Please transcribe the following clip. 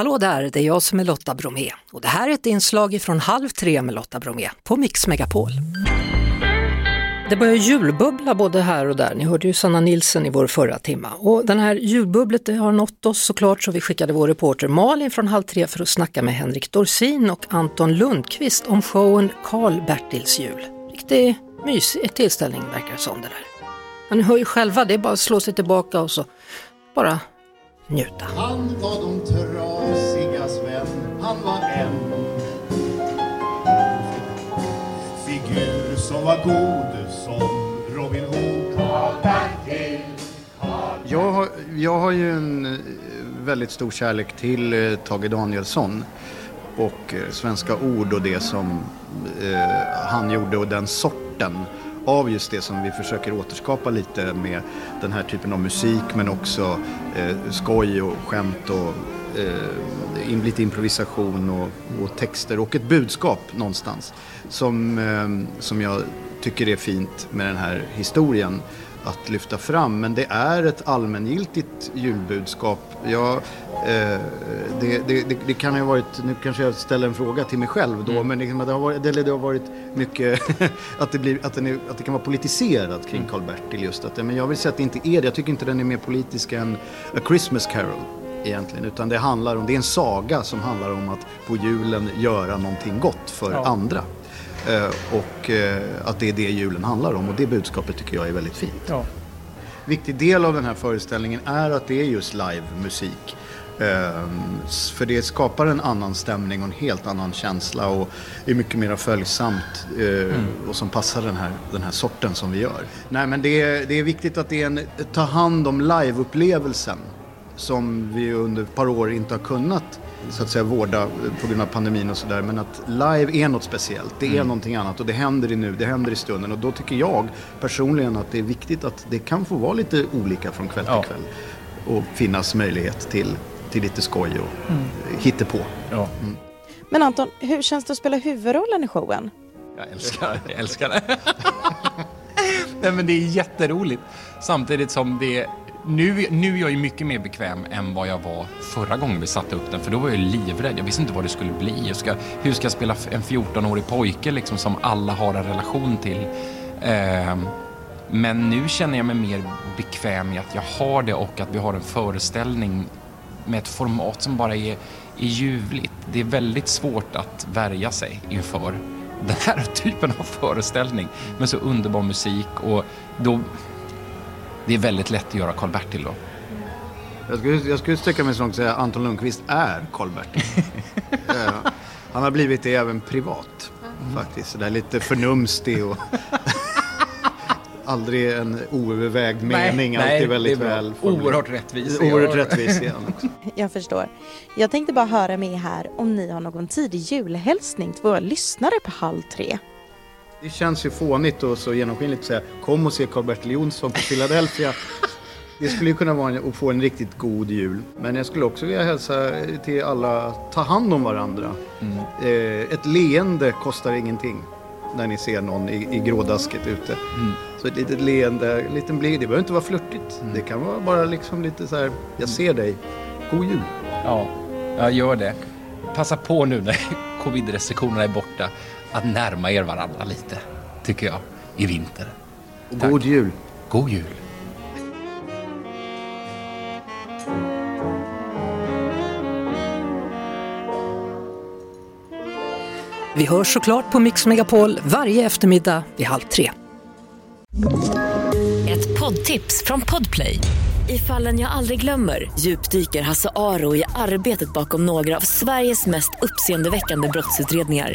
Hallå där, det är jag som är Lotta Bromé och det här är ett inslag från Halv tre med Lotta Bromé på Mix Megapol. Det börjar julbubbla både här och där. Ni hörde ju Sanna Nilsen i vår förra timma. Och den här julbubblet har nått oss såklart så vi skickade vår reporter Malin från Halv tre för att snacka med Henrik Dorsin och Anton Lundqvist om showen Karl-Bertils jul. Riktigt mysig tillställning verkar det som det där. Men ni hör ju själva, det är bara att slå sig tillbaka och så bara njuta. Han var de trasigas vän, han var en figur som var god som Robin Hood. Jag har, jag har ju en eh, väldigt stor kärlek till eh, Tage Danielsson och eh, Svenska ord och det som eh, han gjorde och den sorten av just det som vi försöker återskapa lite med den här typen av musik men också eh, skoj och skämt och eh, in, lite improvisation och, och texter och ett budskap någonstans som, eh, som jag tycker är fint med den här historien att lyfta fram. Men det är ett allmängiltigt julbudskap. Jag, eh, det, det, det, kan ha varit, nu kanske jag ställer en fråga till mig själv då, men liksom det, har varit, det har varit mycket att, det blir, att, är, att det kan vara politiserat kring Karl-Bertil just. Att, men jag vill säga att det inte är det. Jag tycker inte den är mer politisk än A Christmas Carol egentligen. Utan det handlar om, det är en saga som handlar om att på julen göra någonting gott för Ja. andra. Eh, och eh, att det är det julen handlar om och det budskapet tycker jag är väldigt fint. Ja. Viktig del av den här föreställningen är att det är just livemusik. S- för det skapar en annan stämning och en helt annan känsla och är mycket mer följsamt eh, och som passar den här, den här sorten som vi gör. Nej men det är, det är viktigt att det är en, ta hand om liveupplevelsen som vi under ett par år inte har kunnat så att säga vårda på grund av pandemin och sådär. Men att live är något speciellt. Det är någonting annat och det händer i nu, det händer i stunden. Och då tycker jag personligen att det är viktigt att det kan få vara lite olika från kväll till Ja. kväll. Och finnas möjlighet till, till lite skoj och mm. hittepå. Ja. Men Anton, hur känns det att spela huvudrollen i showen? Jag älskar, jag älskar det. Nej, men det är jätteroligt. Samtidigt som det... Nu, nu är jag ju mycket mer bekväm än vad jag var förra gången vi satte upp den. För då var jag livrädd. Jag visste inte vad det skulle bli. Jag ska, hur ska jag spela en 14-årig pojke liksom, som alla har en relation till? Eh, men nu känner jag mig mer bekväm i att jag har det och att vi har en föreställning med ett format som bara är, är ljuvligt. Det är väldigt svårt att värja sig inför den här typen av föreställning med så underbar musik och då... Det är väldigt lätt att göra Karl-Bertil då. Jag skulle, jag skulle sträcka mig så långt och säga att Anton Lundqvist är Karl-Bertil. Eh, Han har blivit det även privat faktiskt. Så där lite förnumstig och aldrig en oövervägd mening. alltid väldigt det är bra. väl. Oerhört rättvis. Oerhört rättvis igen också. Jag förstår. Jag tänkte bara höra med er här om ni har någon tidig julhälsning till våra lyssnare på halv tre. Det känns ju fånigt och så genomskinligt att säga kom och se Karl-Bertil Jonsson på Philadelphia. Det skulle ju kunna vara en, att få en riktigt god jul. Men jag skulle också vilja hälsa till alla, ta hand om varandra. Eh, ett leende kostar ingenting när ni ser någon i, i grådasket ute. Så ett litet leende, en liten blick, det behöver inte vara flörtigt. Det kan vara bara liksom lite så här, jag ser dig, god jul. Ja, jag gör det. Passa på nu när covid-restriktionerna är borta att närma er varandra lite, tycker jag, i vinter. Tack. god jul. God jul. Vi hörs såklart på Mix Megapol varje eftermiddag vid halv tre. Ett poddtips från Podplay. I fallen jag aldrig glömmer djupdyker Hasse Aro i arbetet bakom några av Sveriges mest uppseendeväckande brottsutredningar.